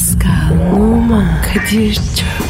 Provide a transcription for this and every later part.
Pascal, Oman, Kadir çok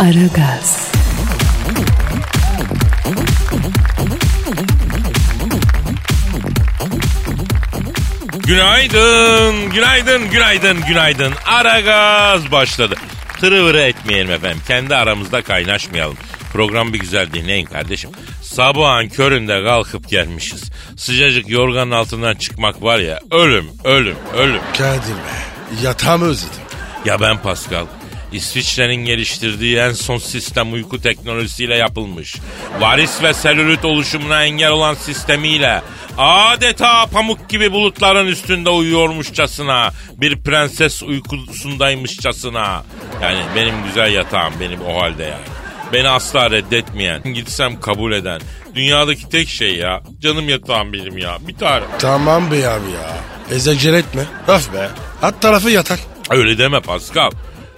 Aragaz, Günaydın, günaydın, günaydın, günaydın. Ara gaz başladı. Tırıvırı etmeyelim efendim. Kendi aramızda kaynaşmayalım. Program bir güzel dinleyin kardeşim. Sabahın köründe kalkıp gelmişiz. Sıcacık yorganın altından çıkmak var ya ölüm, ölüm, ölüm. Kadir be. Yatağımı özledim. Ya ben Pascal, İsviçre'nin geliştirdiği en son sistem uyku teknolojisiyle yapılmış. Varis ve selülit oluşumuna engel olan sistemiyle adeta pamuk gibi bulutların üstünde uyuyormuşçasına, bir prenses uykusundaymışçasına. Yani benim güzel yatağım benim o halde yani. Beni asla reddetmeyen, gitsem kabul eden, dünyadaki tek şey ya. Canım yatağım benim ya. Bir tane. Tamam be abi ya. Ezecel etme. Öf be. At tarafı yatak. Öyle deme Pascal.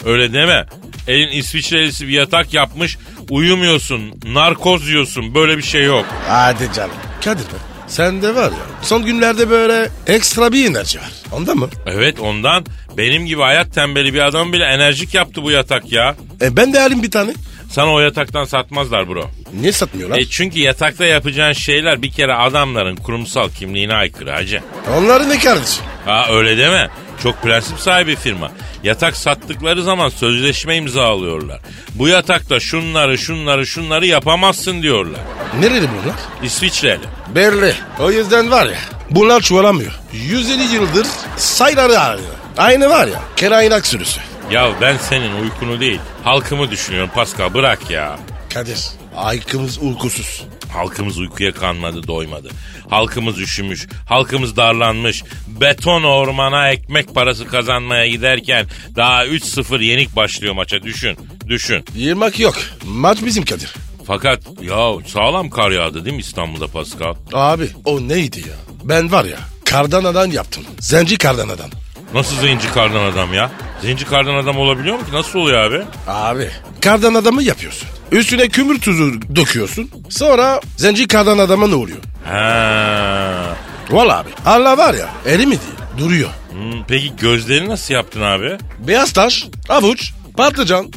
Öyle deme. Elin İsviçrelisi bir yatak yapmış. Uyumuyorsun, narkoz yiyorsun. Böyle bir şey yok. Hadi canım. Kadir be. Sen de var ya. Son günlerde böyle ekstra bir enerji var. Onda mı? Evet ondan benim gibi hayat tembeli bir adam bile enerjik yaptı bu yatak ya. E ben de alayım bir tane. Sana o yataktan satmazlar bro. Niye satmıyorlar? E çünkü yatakta yapacağın şeyler bir kere adamların kurumsal kimliğine aykırı hacı. Onları ne kardeşim? Ha öyle deme. Çok prensip sahibi firma. Yatak sattıkları zaman sözleşme imzalıyorlar. Bu yatakta şunları şunları şunları yapamazsın diyorlar. Nereli bunlar? İsviçreli. Belli. O yüzden var ya. Bunlar çuvalamıyor. 150 yıldır sayıları ağrıyor. Aynı var ya. Keraynak sürüsü. Ya ben senin uykunu değil halkımı düşünüyorum Pascal bırak ya. Kadir. Aykımız uykusuz. Halkımız uykuya kanmadı doymadı. Halkımız üşümüş, halkımız darlanmış. Beton ormana ekmek parası kazanmaya giderken daha 3-0 yenik başlıyor maça düşün, düşün. Yırmak yok. Maç bizim Kadir. Fakat ya sağlam kar yağdı değil mi İstanbul'da Pascal? Abi o neydi ya? Ben var ya kardan yaptım. Zenci kardan adam. Nasıl zenci kardan adam ya? Zenci kardan adam olabiliyor mu ki? Nasıl oluyor abi? Abi kardan adamı yapıyorsun. Üstüne kümür tuzu döküyorsun. Sonra zenci kardan adama ne oluyor? Ha. Valla abi Allah var ya eri mi değil duruyor. Hmm, peki gözleri nasıl yaptın abi? Beyaz taş, avuç, patlıcan.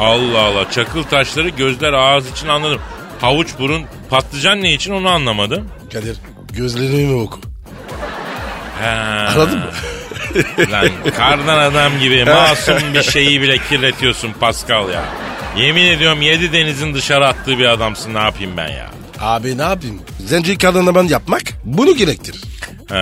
Allah Allah çakıl taşları gözler ağız için anladım. Havuç burun patlıcan ne için onu anlamadım. Kadir gözlerimi oku. Ha. Anladın mı? Lan kardan adam gibi masum bir şeyi bile kirletiyorsun Pascal ya. Yemin ediyorum yedi denizin dışarı attığı bir adamsın ne yapayım ben ya. Abi ne yapayım? Zenci kardan adam yapmak bunu gerektirir. Ha,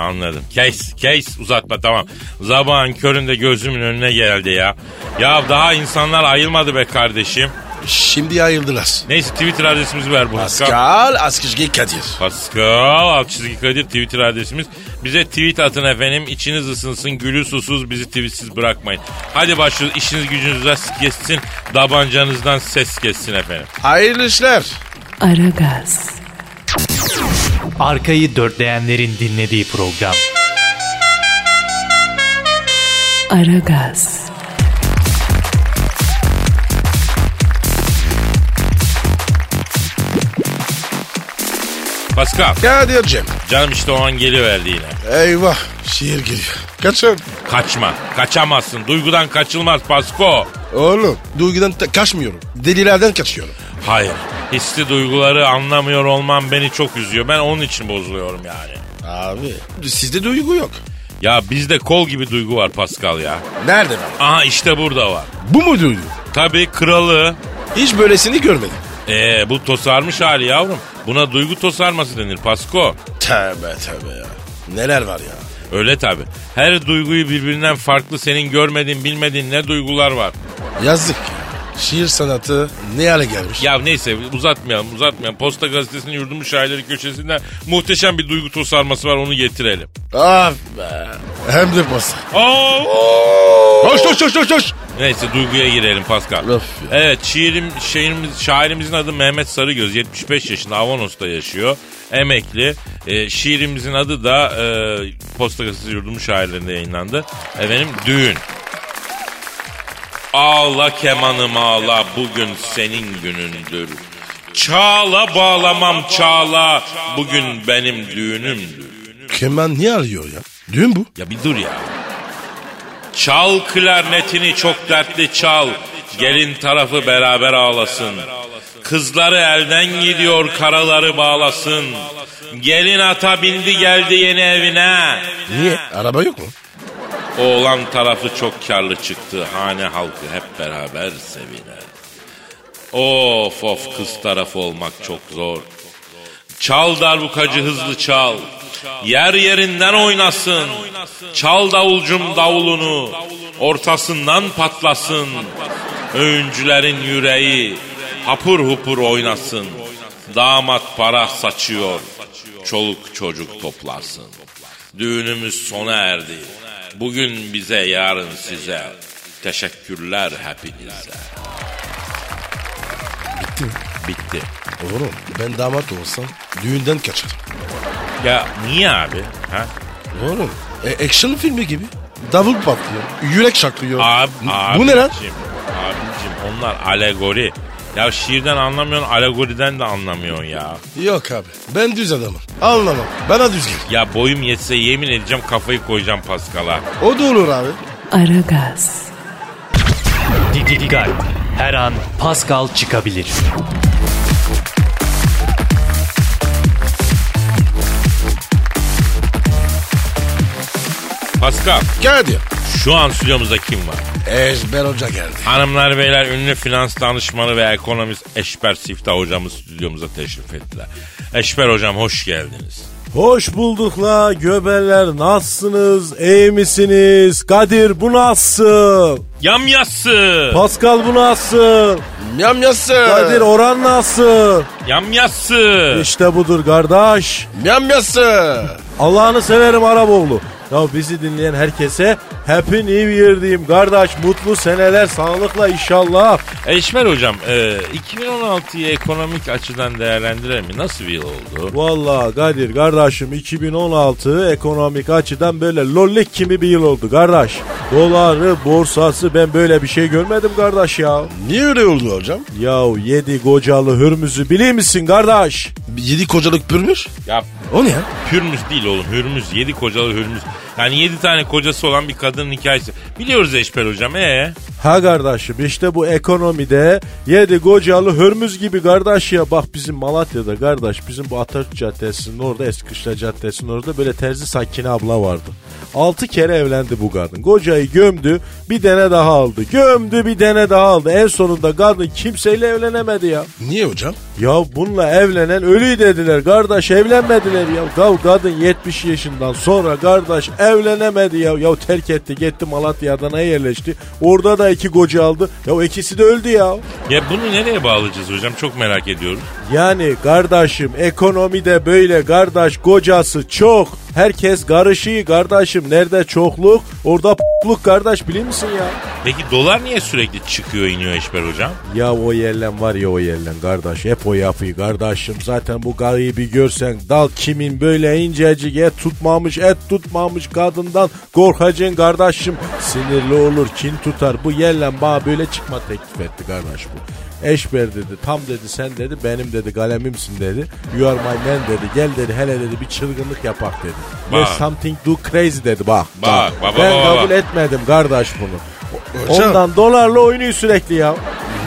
anladım. Case, case uzatma tamam. Zabağın köründe gözümün önüne geldi ya. Ya daha insanlar ayılmadı be kardeşim. Şimdi ayıldılar. Neyse Twitter adresimizi ver bu. Pascal Askışgi Kadir. Pascal çizgi Kadir Twitter adresimiz. Bize tweet atın efendim. İçiniz ısınsın. Gülü susuz bizi tweetsiz bırakmayın. Hadi başlıyoruz. İşiniz gücünüz rast geçsin. Dabancanızdan ses geçsin efendim. Hayırlı işler. Aragaz, Arkayı dörtleyenlerin dinlediği program. Aragaz, Pascal. Kadir'cim. Canım işte o an geliverdi yine. Eyvah şiir geliyor. Kaçın. Kaçma. Kaçamazsın. Duygudan kaçılmaz Pasko. Oğlum duygudan kaçmıyorum. Delilerden kaçıyorum. Hayır. Hisli duyguları anlamıyor olmam beni çok üzüyor. Ben onun için bozuluyorum yani. Abi sizde duygu yok. Ya bizde kol gibi duygu var Pascal ya. Nerede ben? Aha işte burada var. Bu mu duygu? Tabii kralı. Hiç böylesini görmedim. Ee, bu tosarmış hali yavrum. Buna duygu tosarması denir Pasko. Tövbe tövbe ya. Neler var ya. Öyle tabii. Her duyguyu birbirinden farklı senin görmediğin bilmediğin ne duygular var. Yazık ya. Şiir sanatı ne hale gelmiş? Ya neyse uzatmayalım uzatmayalım. Posta gazetesinin yurdumun şairleri köşesinde muhteşem bir duygu tosarması var onu getirelim. Ah be. Hem de posta. Aa! Koş koş koş koş koş. Neyse duyguya girelim Pascal. Ya. Evet şiirim, şiirimiz, şairimizin adı Mehmet Sarıgöz. 75 yaşında Avanos'ta yaşıyor. Emekli. Ee, şiirimizin adı da e, Posta Gazetesi Yurdumu şairlerinde yayınlandı. Efendim Düğün. Ağla kemanım ağla bugün senin günündür. Çağla bağlamam çağla bugün benim düğünümdür. Keman niye arıyor ya? Düğün bu. Ya bir dur ya. Çal klarnetini çok dertli çal. Gelin tarafı beraber ağlasın. Kızları elden gidiyor karaları bağlasın. Gelin ata bindi geldi yeni evine. Niye? Araba yok mu? Oğlan tarafı çok karlı çıktı. Hane halkı hep beraber seviner. Of of kız tarafı olmak çok zor. Çal darbukacı hızlı çal. Yer yerinden oynasın. Çal davulcum davulunu. Ortasından patlasın. Öğüncülerin yüreği hapur hupur oynasın. Damat para saçıyor. Çoluk çocuk toplasın. Düğünümüz sona erdi. Bugün bize yarın size. Teşekkürler hepinize. Bitti? Bitti. Oğlum ben damat olsam düğünden kaçarım. Ya niye abi? Ha? Oğlum e, action filmi gibi. Davul patlıyor. Yürek şaklıyor. Abi, Bu- Bu ne lan? abicim, Abicim onlar alegori. Ya şiirden anlamıyorsun, alegoriden de anlamıyorsun ya. Yok abi. Ben düz adamım. Anlamam. Bana düz gel. Ya boyum yetse yemin edeceğim kafayı koyacağım Paskal'a. O da olur abi. Aragaz, Didi Her an Pascal çıkabilir. Pascal, Kadir. şu an stüdyomuzda kim var? Ezber Hoca geldi. Hanımlar beyler ünlü finans danışmanı ve ekonomist Eşber Siftah hocamız stüdyomuza teşrif ettiler. Eşber hocam hoş geldiniz. Hoş bulduk la göbeler nasılsınız iyi misiniz Kadir bu nasıl Yamyası. Pascal bu nasıl Yam yası. Kadir oran nasıl Yamyası. İşte budur kardeş Yam yası. Allah'ını severim Araboğlu ya bizi dinleyen herkese Happy New Year diyeyim kardeş mutlu seneler sağlıkla inşallah Eşber hocam e, 2016'yı ekonomik açıdan değerlendirelim mi? Nasıl bir yıl oldu? Vallahi Kadir kardeşim 2016 ekonomik açıdan böyle lollik gibi bir yıl oldu kardeş. Doları, borsası ben böyle bir şey görmedim kardeş ya. Niye öyle oldu hocam? Yahu yedi kocalı hürmüzü biliyor musun kardeş? Yedi kocalık pürmüş. Ya O ne ya? Hürmüz değil oğlum Hürmüz. Yedi kocalı Hürmüz. Yani yedi tane kocası olan bir kadının hikayesi. Biliyoruz Eşber hocam ee? Ha kardeşim işte bu ekonomide yedi kocalı hürmüz gibi kardeş ya. Bak bizim Malatya'da kardeş bizim bu Atatürk Caddesi'nin orada Eskişehir Caddesi'nin orada böyle terzi Sakine abla vardı. Altı kere evlendi bu kadın. Kocayı gömdü bir tane daha aldı. Gömdü bir tane daha aldı. En sonunda kadın kimseyle evlenemedi ya. Niye hocam? Ya bununla evlenen ölü dediler kardeş evlenmediler ya. Ya kadın 70 yaşından sonra kardeş evlenemedi ya. Ya terk etti gitti Malatya Adana'ya yerleşti. Orada da iki koca aldı. Ya ikisi de öldü ya. Ya bunu nereye bağlayacağız hocam? Çok merak ediyorum. Yani kardeşim ekonomide böyle kardeş kocası çok. Herkes karışıyor kardeşim. Nerede çokluk orada p***luk kardeş biliyor musun ya? Peki dolar niye sürekli çıkıyor iniyor Eşber hocam? Ya o yerlen var ya o yerlen kardeş hep o yapıyı kardeşim zaten bu bir görsen dal kimin böyle incecik et tutmamış et tutmamış kadından korkacaksın kardeşim sinirli olur kin tutar bu yerlen bana böyle çıkma teklif etti kardeş bu. Eşber dedi tam dedi sen dedi benim dedi kalemimsin dedi you are my man dedi gel dedi hele dedi bir çılgınlık yapak dedi. Bak. Let's something do crazy dedi bak. Bak, bak, ben bak, kabul bak. etmedim kardeş bunu. Hocam. Ondan dolarla oynuyor sürekli ya.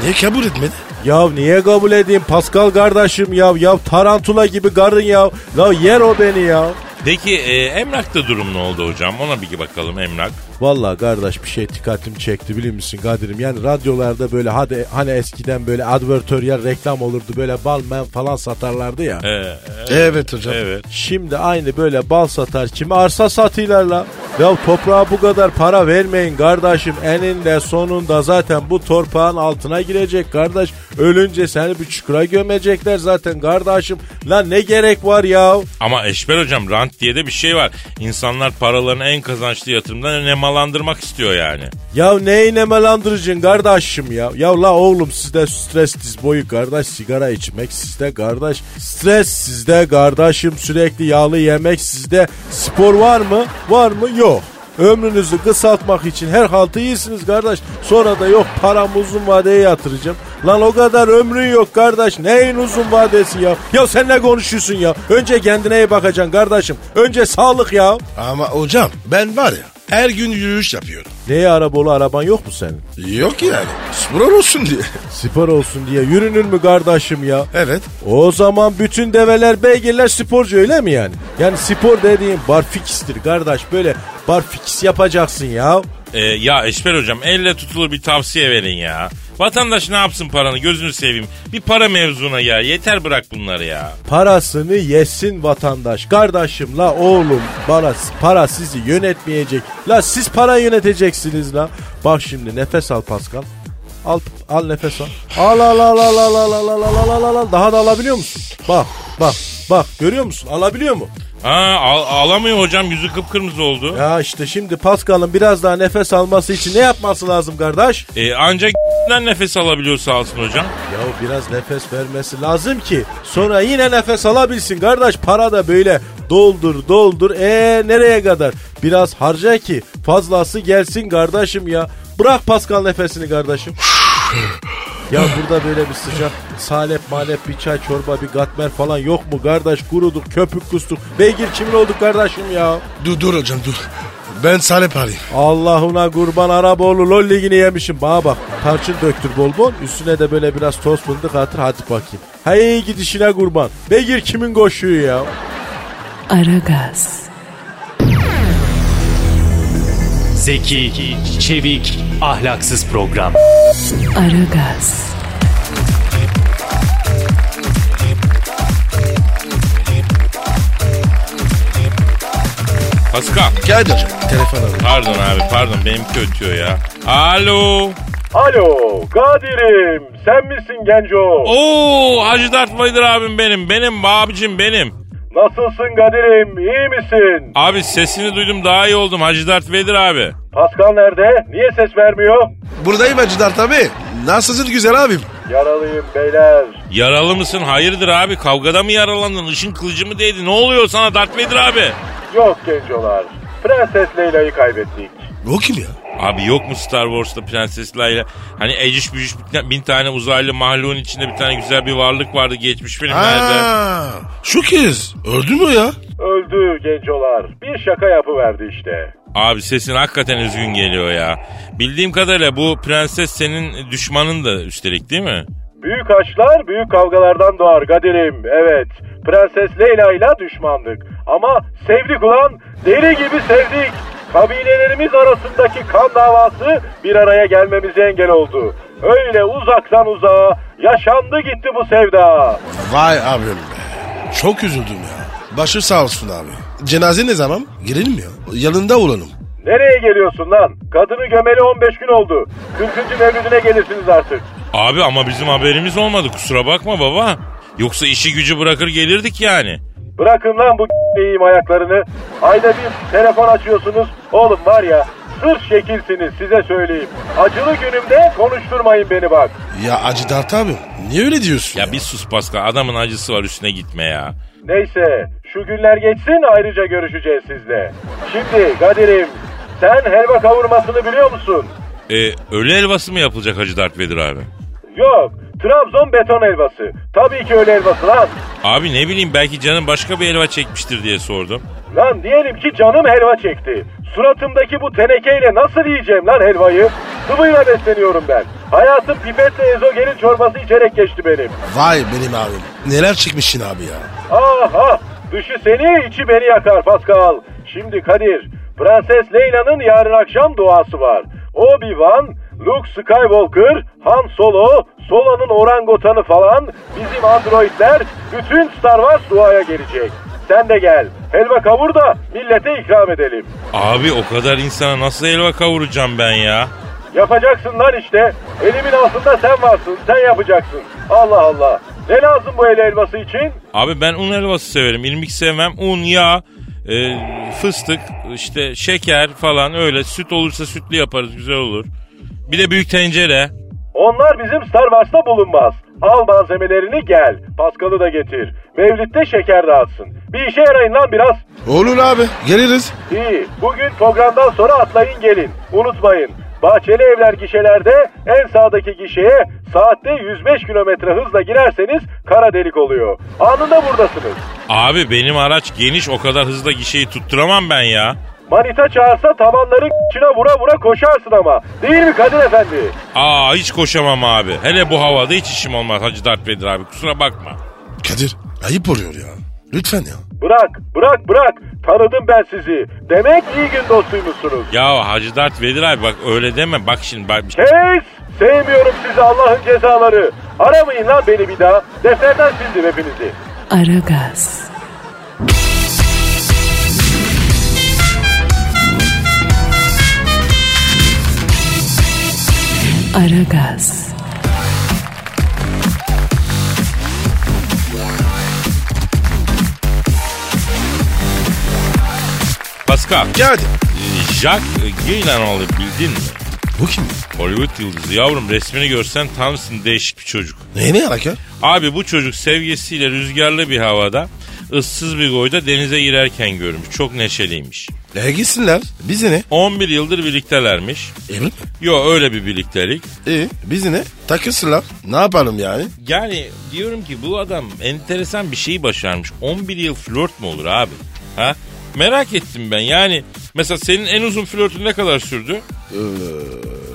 Niye kabul etmedi? Ya niye kabul edeyim Pascal kardeşim ya ya tarantula gibi karın ya ya yer o beni ya. Peki e, emlakta durum ne oldu hocam? Ona bir bakalım emlak. Vallahi kardeş bir şey dikkatimi çekti biliyor musun Kadir'im? Yani radyolarda böyle hadi hani eskiden böyle advertorial reklam olurdu böyle bal men falan satarlardı ya. E, e, Evet hocam. evet. Şimdi aynı böyle bal satar kimi arsa satıyorlar la. Ya toprağa bu kadar para vermeyin kardeşim. Eninde sonunda zaten bu torpağın altına girecek kardeş. Ölünce seni bir çukura gömecekler zaten kardeşim. Lan ne gerek var ya? Ama Eşber hocam rant diye de bir şey var. İnsanlar paralarını en kazançlı yatırımdan nemalandırmak istiyor yani. Ya neyi nemelandıracaksın kardeşim ya? Ya la oğlum sizde stres diz boyu kardeş sigara içmek sizde kardeş. Stres sizde kardeşim sürekli yağlı yemek sizde. Spor var mı? Var mı? Yok. Ömrünüzü kısaltmak için her haltı iyisiniz kardeş. Sonra da yok param uzun vadeye yatıracağım. Lan o kadar ömrün yok kardeş. Neyin uzun vadesi ya? Ya sen ne konuşuyorsun ya? Önce kendine iyi bakacaksın kardeşim. Önce sağlık ya. Ama hocam ben var ya her gün yürüyüş yapıyorum. Neye arabalı araban yok mu senin? Yok yani. Spor olsun diye. Spor olsun diye yürünür mü kardeşim ya? Evet. O zaman bütün develer beygirler sporcu öyle mi yani? Yani spor dediğin barfikistir kardeş böyle barfikis yapacaksın ya. Ee, ya Eşber hocam elle tutulur bir tavsiye verin ya. Vatandaş ne yapsın paranı gözünü seveyim. Bir para mevzuna gel yeter bırak bunları ya. Parasını yesin vatandaş. Kardeşim la oğlum para, para sizi yönetmeyecek. La siz para yöneteceksiniz la. Bak şimdi nefes al Pascal. Al, al nefes. Al al al al al al al al al al al al. Daha da alabiliyor musun? Bak bak bak görüyor musun? Alabiliyor mu? Ha al- alamıyor hocam yüzü kıpkırmızı oldu. Ya işte şimdi Pascal'ın biraz daha nefes alması için ne yapması lazım kardeş? Ee, ancak nefes alabiliyor sağ olsun hocam. Ya biraz nefes vermesi lazım ki sonra yine nefes alabilsin kardeş. Para da böyle doldur doldur. E nereye kadar? Biraz harca ki fazlası gelsin kardeşim ya. Bırak Pascal nefesini kardeşim. Ya burada böyle bir sıcak salep malep bir çay çorba bir gatmer falan yok mu kardeş? Kuruduk köpük kustuk. Beygir kimin olduk kardeşim ya? Dur dur hocam dur. Ben salep alayım. Allah'ına kurban Araboğlu lol ligini yemişim. Bana bak tarçın döktür bol bol üstüne de böyle biraz toz fındık atır hadi bakayım. Hey gidişine kurban. Beygir kimin koşuyor ya? Aragaz, Zeki, çevik, ahlaksız program. Aragaz, Pascal. Geldi hocam. Telefon alayım. Pardon abi pardon benimki ötüyor ya. Alo. Alo Kadir'im sen misin Genco? Oo Hacı Dert Vader abim benim. Benim abicim benim. Nasılsın Kadir'im iyi misin? Abi sesini duydum daha iyi oldum Hacı Dert Vader abi. Pascal nerede? Niye ses vermiyor? Buradayım Hacı Dert abi. Nasılsın güzel abim? Yaralıyım beyler. Yaralı mısın? Hayırdır abi? Kavgada mı yaralandın? Işın kılıcı mı değdi? Ne oluyor sana Dert Vader abi? Yok Gencolar. Prenses Leyla'yı kaybettik. O kim ya? Abi yok mu Star Wars'ta Prenses Leia? Hani eciş bücüş bin- bin tane uzaylı mahluğun içinde bir tane güzel bir varlık vardı geçmiş filmlerde. Ha, şu kız. Öldü mü ya? Öldü Gencolar. Bir şaka yapıverdi işte. Abi sesin hakikaten üzgün geliyor ya. Bildiğim kadarıyla bu prenses senin düşmanın da üstelik değil mi? Büyük aşklar büyük kavgalardan doğar Kadir'im. Evet. Prenses Leyla ile düşmandık. Ama sevdik ulan. Deli gibi sevdik. Kabilelerimiz arasındaki kan davası bir araya gelmemize engel oldu. Öyle uzaktan uzağa yaşandı gitti bu sevda. Vay abim be. Çok üzüldüm ya. Başı sağ olsun abi. Cenaze ne zaman? Girelim ya. Yanında olalım. Nereye geliyorsun lan? Kadını gömeli 15 gün oldu. 40. mevlüdüne gelirsiniz artık. Abi ama bizim haberimiz olmadı kusura bakma baba. Yoksa işi gücü bırakır gelirdik yani. Bırakın lan bu iyiyim ayaklarını. Ayda bir telefon açıyorsunuz. Oğlum var ya sır şekilsiniz size söyleyeyim. Acılı günümde konuşturmayın beni bak. Ya Hacı Dert abi. Niye öyle diyorsun? Ya bir sus Pascal adamın acısı var üstüne gitme ya. Neyse şu günler geçsin ayrıca görüşeceğiz sizle. Şimdi Kadir'im sen helva kavurmasını biliyor musun? E, ölü helvası mı yapılacak Hacı Dert Vedir abi? Yok. Trabzon beton helvası. Tabii ki öyle helvası lan. Abi ne bileyim belki canın başka bir helva çekmiştir diye sordum. Lan diyelim ki canım helva çekti. Suratımdaki bu tenekeyle nasıl yiyeceğim lan helvayı? Sıvıyla besleniyorum ben. Hayatım pipetle ezogelin çorbası içerek geçti benim. Vay benim abim. Neler çekmişsin abi ya. Aha! Dışı seni, içi beni yakar Pascal. Şimdi Kadir, Prenses Leyla'nın yarın akşam duası var. Obi-Wan, Luke Skywalker, Han Solo, Solo'nun orangotanı falan bizim androidler bütün Star Wars duaya gelecek. Sen de gel. helva kavur da millete ikram edelim. Abi o kadar insana nasıl helva kavuracağım ben ya? Yapacaksın lan işte. Elimin altında sen varsın. Sen yapacaksın. Allah Allah. Ne lazım bu el helvası için? Abi ben un helvası severim. İrmik sevmem. Un, yağ, e, fıstık, işte şeker falan öyle. Süt olursa sütlü yaparız güzel olur. Bir de büyük tencere. Onlar bizim Starbucks'ta bulunmaz. Al malzemelerini gel. Paskal'ı da getir. Mevlüt'te şeker dağıtsın. Bir işe yarayın lan biraz. Olur abi geliriz. İyi. Bugün programdan sonra atlayın gelin. Unutmayın. Bahçeli evler gişelerde en sağdaki gişeye saatte 105 kilometre hızla girerseniz kara delik oluyor. Anında buradasınız. Abi benim araç geniş o kadar hızla gişeyi tutturamam ben ya. Manita çağırsa tabanların içine vura vura koşarsın ama. Değil mi Kadir Efendi? Aa hiç koşamam abi. Hele bu havada hiç işim olmaz Hacı Dert Vedir abi kusura bakma. Kadir ayıp oluyor ya. Lütfen ya. Bırak, bırak, bırak. Tanıdım ben sizi. Demek iyi gün dostuymuşsunuz. Ya Hacı Dert Vedir abi bak öyle deme bak şimdi bak. Kes! Sevmiyorum sizi Allah'ın cezaları. Aramayın lan beni bir daha. Defterden sildim hepinizi. Aragaz. Aragaz. Pascal, e, Jack Gyllenhaal'ı bildin mi? Bu kim? Hollywood yıldızı yavrum resmini görsen tanırsın değişik bir çocuk. Ne ne alaka? Abi bu çocuk sevgisiyle rüzgarlı bir havada ıssız bir koyda denize girerken görmüş. Çok neşeliymiş. E gitsinler. Bize ne? 11 yıldır birliktelermiş. Mi? Yo öyle bir birliktelik. İyi. Bize ne? Takılsınlar. Ne yapalım yani? Yani diyorum ki bu adam enteresan bir şeyi başarmış. 11 yıl flört mü olur abi? Ha? Merak ettim ben yani. Mesela senin en uzun flörtün ne kadar sürdü? 4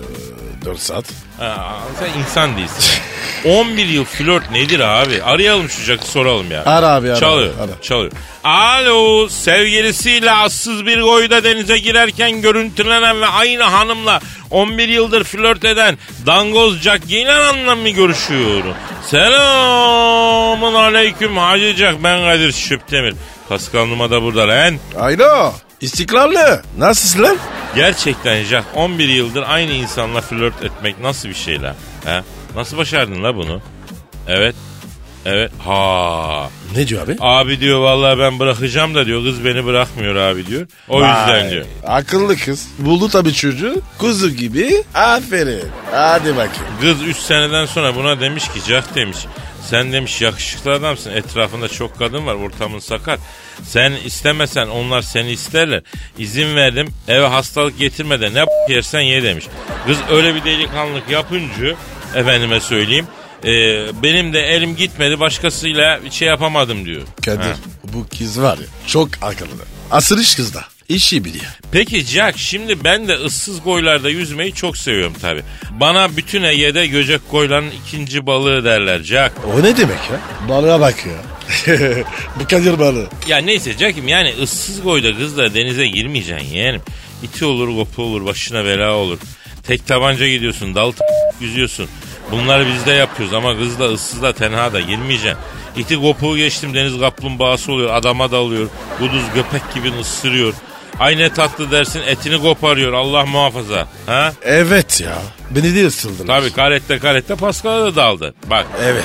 saat. Ha, sen insan değilsin. 11 yıl flört nedir abi? Arayalım şu Jack'ı soralım ya. Ara abi ara. Çalıyor. Ara. Çalıyor. Alo sevgilisiyle assız bir koyda denize girerken görüntülenen ve aynı hanımla 11 yıldır flört eden dangoz Jack Gyllenhaal'la mı görüşüyorum? Selamun aleyküm Hacı Jack ben Kadir Şüptemir. Pascal Numa da burada lan. Alo. İstikrarlı. Nasılsın lan? Gerçekten Jack 11 yıldır aynı insanla flört etmek nasıl bir şey lan? He? Nasıl başardın la bunu? Evet. Evet. Ha. Ne diyor abi? Abi diyor vallahi ben bırakacağım da diyor kız beni bırakmıyor abi diyor. O yüzden Vay, diyor. Akıllı kız. Buldu tabii çocuğu. Kuzu gibi. Aferin. Hadi bakayım. Kız 3 seneden sonra buna demiş ki Jack demiş. Sen demiş yakışıklı adamsın. Etrafında çok kadın var. Ortamın sakat. Sen istemesen onlar seni isterler. İzin verdim. Eve hastalık getirmeden ne yersen ye demiş. Kız öyle bir delikanlılık yapınca efendime söyleyeyim. e, benim de elim gitmedi başkasıyla şey yapamadım diyor. Kadir Ha. bu kız var ya çok akıllı. Asıl iş kızda. İşi biliyor. Peki Jack şimdi ben de ıssız koylarda yüzmeyi çok seviyorum tabi. Bana bütün Ege'de göcek koyların ikinci balığı derler Jack. O ne demek ya? Balığa bak ya. bu Kadir balığı. Ya neyse Jack'im yani ıssız koyda kızla denize girmeyeceksin yeğenim. İti olur kopu olur başına bela olur. Tek tabanca gidiyorsun dal t- yüzüyorsun. Bunları biz de yapıyoruz ama kızla ıssızla tenha da girmeyeceksin. İti kopuğu geçtim deniz kaplumbağası oluyor adama dalıyor. Kuduz göpek gibi ısırıyor. Ay ne tatlı dersin etini koparıyor Allah muhafaza. Ha? Evet ya. Beni de ısırdılar. Tabii karette karette Pascal'a da daldı. Bak Evet.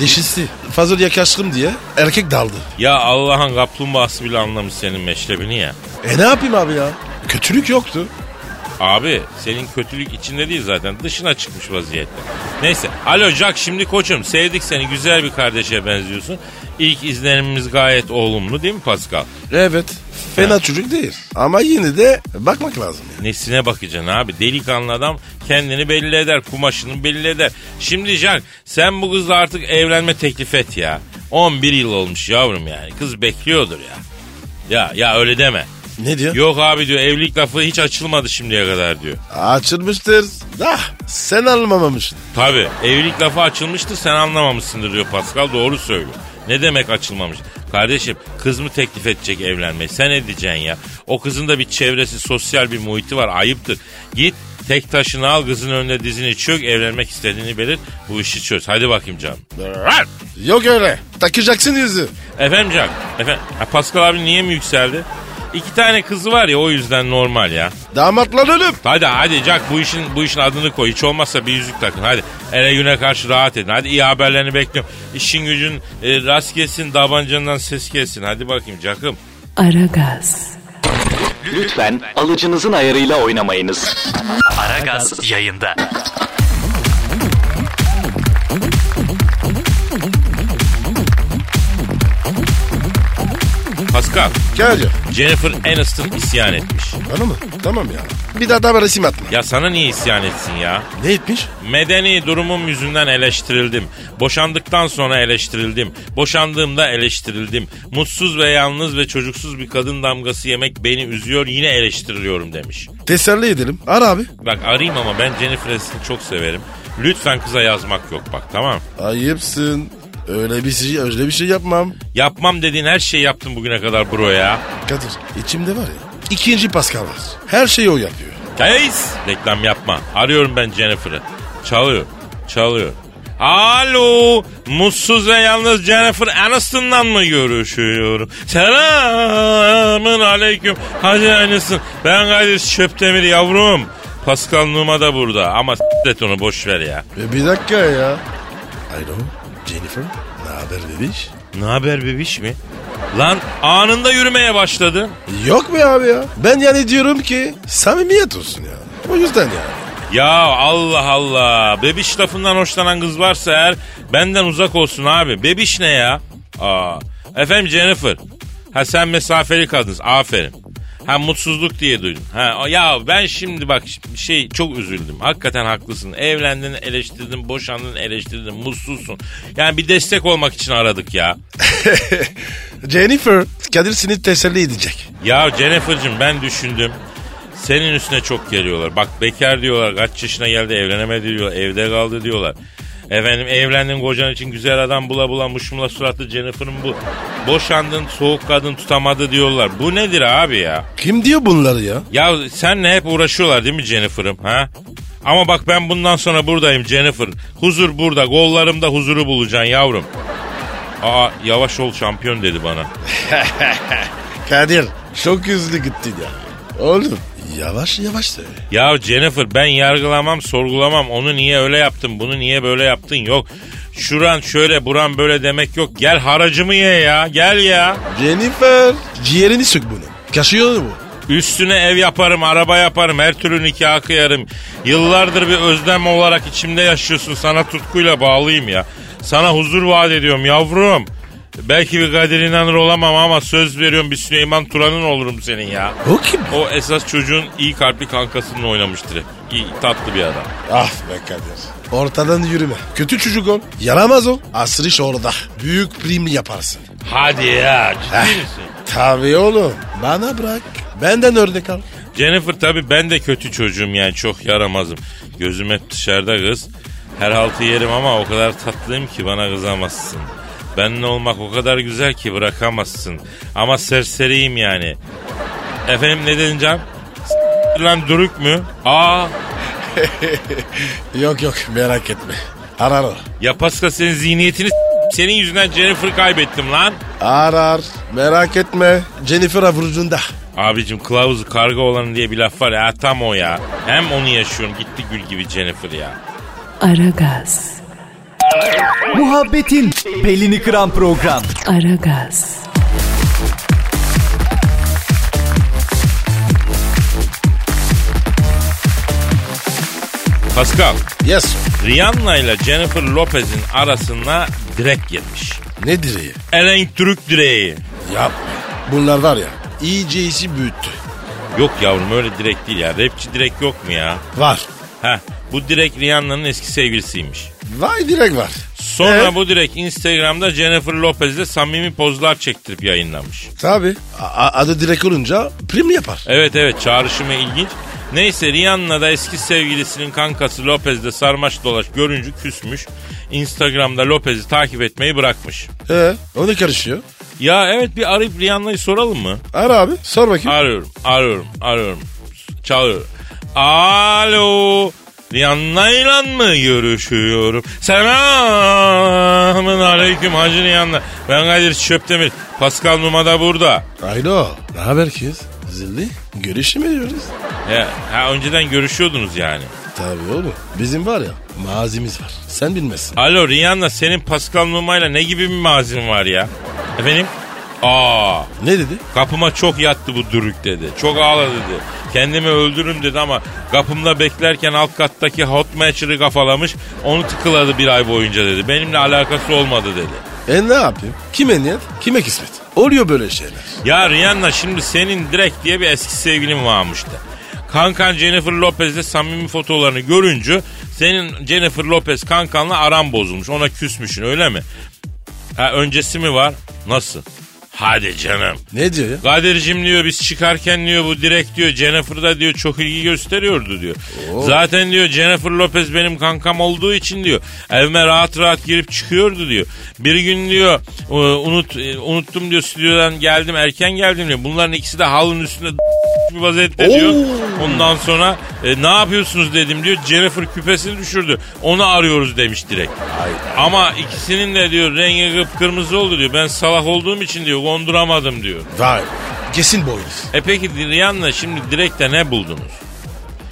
Dişisi. Fazla yaklaştım diye erkek daldı. ya Allah'ın kaplumbağası bile anlamış senin meşrebini ya. E ne yapayım abi ya? Kötülük yoktu. Abi senin kötülük içinde değil zaten dışına çıkmış vaziyette. Neyse alo Jack şimdi koçum sevdik seni güzel bir kardeşe benziyorsun. İlk izlenimimiz gayet olumlu değil mi Pascal? Evet. Fena çocuk değil. Ama yine de bakmak lazım. Yani. Nesine bakacaksın abi delikanlı adam kendini belli eder kumaşını belli eder. Şimdi Jack sen bu kızla artık evlenme teklif et ya. 11 yıl olmuş yavrum yani kız bekliyordur ya. Ya ya öyle deme. Ne diyor? Yok abi diyor evlilik lafı hiç açılmadı şimdiye kadar diyor. Açılmıştır. Ah sen anlamamışsın. Tabi evlilik lafı açılmıştır sen anlamamışsındır diyor Pascal doğru söylüyor. Ne demek açılmamış? Kardeşim kız mı teklif edecek evlenmeyi? Sen ne diyeceksin ya? O kızın da bir çevresi, sosyal bir muhiti var. Ayıptır. Git tek taşını al kızın önünde dizini çök evlenmek istediğini belir. Bu işi çöz. Hadi bakayım canım. Yok öyle. Takacaksın yüzü. Efendim Jack. Efendim, ha, Pascal abi niye mi yükseldi? İki tane kızı var ya o yüzden normal ya. Damatlar ölüm. Hadi hadi Jack bu işin bu işin adını koy. Hiç olmazsa bir yüzük takın. Hadi ele güne karşı rahat edin. Hadi iyi haberlerini bekliyorum. İşin gücün e, rast gelsin, davancandan ses gelsin. Hadi bakayım Jack'ım. Aragaz, Lütfen alıcınızın ayarıyla oynamayınız. Aragaz yayında. Pascal, Kadir. Jennifer Aniston isyan etmiş. Bana mı? Tamam ya. Bir daha da resim atma. Ya sana niye isyan etsin ya? Ne etmiş? Medeni durumum yüzünden eleştirildim. Boşandıktan sonra eleştirildim. Boşandığımda eleştirildim. Mutsuz ve yalnız ve çocuksuz bir kadın damgası yemek beni üzüyor yine eleştiriliyorum demiş. Teselli edelim. Ara abi. Bak arayayım ama ben Jennifer Aniston'u çok severim. Lütfen kıza yazmak yok bak tamam Ayıpsın. Öyle bir şey, öyle bir şey yapmam. Yapmam dediğin her şeyi yaptım bugüne kadar bro ya. Kadir içimde var ya. İkinci Pascal var. Her şeyi o yapıyor. Guys reklam yapma. Arıyorum ben Jennifer'ı. Çalıyor. Çalıyor. Alo. Mutsuz ve yalnız Jennifer Aniston'dan mı görüşüyorum? Selamın aleyküm. Hadi aynısın. Ben Kadir Çöptemir yavrum. Pascal Numa da burada ama s**t onu boş ver ya. E, bir dakika ya. Alo Jennifer. Ne haber bebiş? Ne haber bebiş mi? Lan anında yürümeye başladı. Yok be abi ya. Ben yani diyorum ki samimiyet olsun ya. O yüzden yani. Ya Allah Allah. Bebiş lafından hoşlanan kız varsa eğer benden uzak olsun abi. Bebiş ne ya? Aa. Efendim Jennifer. Ha sen mesafeli kadınsın. Aferin. Ha mutsuzluk diye duydum. Ha ya ben şimdi bak şey çok üzüldüm. Hakikaten haklısın. Evlendin, eleştirdin, boşandın, eleştirdin, mutsuzsun. Yani bir destek olmak için aradık ya. Jennifer Kadir seni teselli edecek. Ya Jennifer'cığım ben düşündüm. Senin üstüne çok geliyorlar. Bak bekar diyorlar. Kaç yaşına geldi evlenemedi diyorlar. Evde kaldı diyorlar. Efendim evlendin kocan için güzel adam bula bula muşmula suratlı Jennifer'ın bu. Boşandın soğuk kadın tutamadı diyorlar. Bu nedir abi ya? Kim diyor bunları ya? Ya senle hep uğraşıyorlar değil mi Jennifer'ım ha? Ama bak ben bundan sonra buradayım Jennifer. Huzur burada. Gollarımda huzuru bulacaksın yavrum. Aa yavaş ol şampiyon dedi bana. Kadir çok hızlı gittin ya. Oğlum yavaş yavaş söyle. Ya Jennifer ben yargılamam sorgulamam onu niye öyle yaptın bunu niye böyle yaptın yok. Şuran şöyle buran böyle demek yok. Gel haracımı ye ya gel ya. Jennifer ciğerini sök bunu. Kaşıyor mu? Üstüne ev yaparım araba yaparım her türlü nikah kıyarım. Yıllardır bir özlem olarak içimde yaşıyorsun sana tutkuyla bağlıyım ya. Sana huzur vaat ediyorum yavrum. Belki bir Kadir İnanır olamam ama söz veriyorum bir Süleyman Turan'ın olurum senin ya. O kim? O esas çocuğun iyi kalpli kankasının oynamıştır hep. İyi tatlı bir adam. Ah be Kadir. Ortadan yürüme. Kötü çocuk ol. Yaramaz ol. Asrış orada. Büyük prim yaparsın. Hadi ya ciddi misin? Tabii oğlum. Bana bırak. Benden örnek al. Jennifer tabii ben de kötü çocuğum yani çok yaramazım. Gözüm hep dışarıda kız. Her haltı yerim ama o kadar tatlıyım ki bana kızamazsın. Benimle olmak o kadar güzel ki bırakamazsın. Ama serseriyim yani. Efendim ne dedin Can? S- Lan dürük mü? Aa Yok yok merak etme. Arar o. ya Pascal senin zihniyetini s- senin yüzünden Jennifer kaybettim lan. Arar. Merak etme. Jennifer avucunda. Abicim kılavuzu karga olan diye bir laf var ya tam o ya. Hem onu yaşıyorum gitti gül gibi Jennifer ya. Aragaz, Muhabbetin belini kıran program. Aragaz, Pascal, Yes. Rihanna ile Jennifer Lopez'in arasına direk girmiş. Ne direği? Elektrik direği. Yapma. Bunlar var ya iyice işi büyüttü. Yok yavrum öyle direk değil ya. Rapçi direk yok mu ya? Var. Heh bu direk Rihanna'nın eski sevgilisiymiş. Vay direk var. Sonra Evet. bu direk Instagram'da Jennifer Lopez'le samimi pozlar çektirip yayınlamış. Tabii. A- adı direk olunca prim yapar. Evet evet çağrışımı ilginç. Neyse Rihanna da eski sevgilisinin kankası Lopez'de sarmaş dolaş görünce küsmüş. Instagram'da Lopez'i takip etmeyi bırakmış. Ee, o ne karışıyor? Ya evet bir arayıp Rihanna'yı soralım mı? Ara abi sor bakayım. Arıyorum, arıyorum, arıyorum. Çalıyor. Alo. Rihanna'yla mı görüşüyorum? Selamun aleyküm Hacı Rihanna. Ben Kadir Çöptemir. Pascal Numa da burada. Aylo ne haber kız? Zilli görüşmüyoruz. Ya, ha, önceden görüşüyordunuz yani. Tabii oğlum. Bizim var ya mazimiz var. Sen bilmezsin. Alo Rihanna senin Pascal Numa'yla ne gibi bir mazin var ya? Efendim? Aa Ne dedi? kapıma çok yattı bu dürük dedi. Çok ağladı dedi. Kendimi öldürürüm dedi ama kapımda beklerken alt kattaki hot matcher'ı kafalamış. Onu tıkıladı bir ay boyunca dedi. Benimle alakası olmadı dedi. E ne yapayım? Kime niyet? Kime kismet? Oluyor böyle şeyler. Ya Rihanna şimdi senin direkt diye bir eski sevgilin varmıştı. Kankan Jennifer Lopez'le samimi fotoğraflarını görünce senin Jennifer Lopez kankanla aran bozulmuş. Ona küsmüşsün öyle mi? Ha öncesi mi var? Nasıl? Hadi canım. Ne diyor ya? Kadir'cim diyor biz çıkarken diyor bu direkt diyor Jennifer'da diyor çok ilgi gösteriyordu diyor. Zaten diyor Jennifer Lopez benim kankam olduğu için diyor evime rahat rahat girip çıkıyordu diyor. Bir gün diyor e, unut e, unuttum diyor stüdyodan geldim erken geldim diyor. Bunların ikisi de halının üstünde bir vaziyette diyor. Ondan sonra e, ne yapıyorsunuz dedim diyor. Jennifer küpesini düşürdü. Onu arıyoruz demiş direkt. Ama ikisinin de diyor rengi kıpkırmızı oldu diyor. Ben salak olduğum için diyor konduramadım diyor. Vay. Kesin boynuz. E peki Rihanna şimdi direkte ne buldunuz?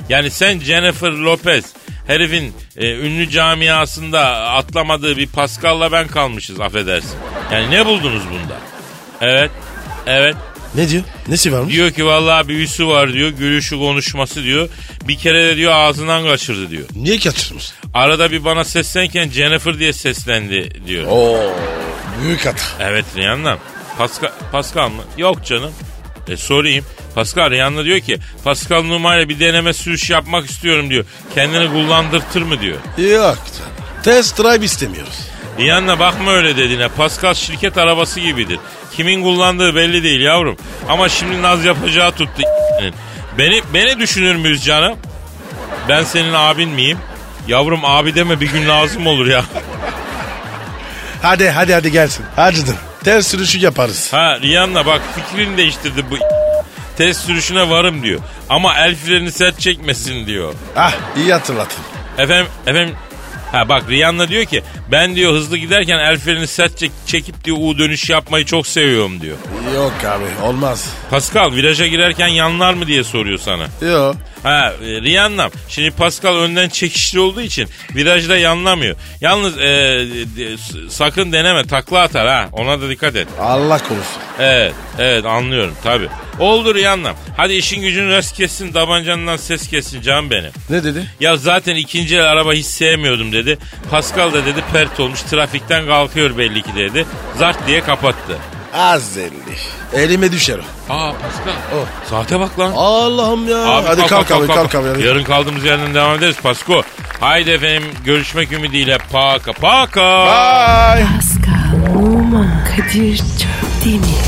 Yani sen Jennifer Lopez herifin e, ünlü camiasında atlamadığı bir Pascal'la ben kalmışız affedersin. Yani ne buldunuz bunda? Evet. Evet. Ne diyor? Nesi varmış? Diyor ki vallahi bir üssü var diyor. Gülüşü konuşması diyor. Bir kere de diyor ağzından kaçırdı diyor. Niye kaçırmış? Arada bir bana seslenirken Jennifer diye seslendi diyor. Oo. Büyük hata. Evet Rihanna. Pascal, Pascal mı? Yok canım. E sorayım. Pascal Rihanna diyor ki Pascal numarayla bir deneme sürüş yapmak istiyorum diyor. Kendini kullandırtır mı diyor. Yok canım. Test drive istemiyoruz. Rihanna bakma öyle dediğine. Pascal şirket arabası gibidir. Kimin kullandığı belli değil yavrum. Ama şimdi naz yapacağı tuttu. Beni, beni düşünür müyüz canım? Ben senin abin miyim? Yavrum abi deme bir gün lazım olur ya. Hadi hadi hadi gelsin. Acıdım. Ters sürüşü yaparız. Ha Rihanna bak fikrini değiştirdi bu test sürüşüne varım diyor. Ama el freni sert çekmesin diyor. Ah iyi hatırlatın. Efendim efendim Ha bak Rihanna diyor ki ben diyor hızlı giderken el freni sert çek- çekip diyor U dönüş yapmayı çok seviyorum diyor. Yok abi olmaz. Pascal viraja girerken yanlar mı diye soruyor sana. Yok. Ha e, Rihanna şimdi Pascal önden çekişli olduğu için virajda yanlamıyor. Yalnız e, s- sakın deneme takla atar ha ona da dikkat et. Allah korusun. Evet, evet anlıyorum tabi. Oldu Rihanna. Hadi işin gücün rast kessin, tabancandan ses kessin canım benim. Ne dedi? Ya zaten ikinci el araba hiç sevmiyordum dedi. Pascal da dedi pert olmuş, trafikten kalkıyor belli ki dedi. Zart diye kapattı. Az elli. Elime düşer o. Aa Pascal. Saate bak lan. Allah'ım ya. hadi kalk, abi kalk, abi. hadi. Yarın kaldığımız yerden devam ederiz Pasko. Haydi efendim görüşmek ümidiyle paka paka. Bye. Pascal, Oman, Kadir çok değil mi?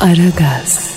Aragaz.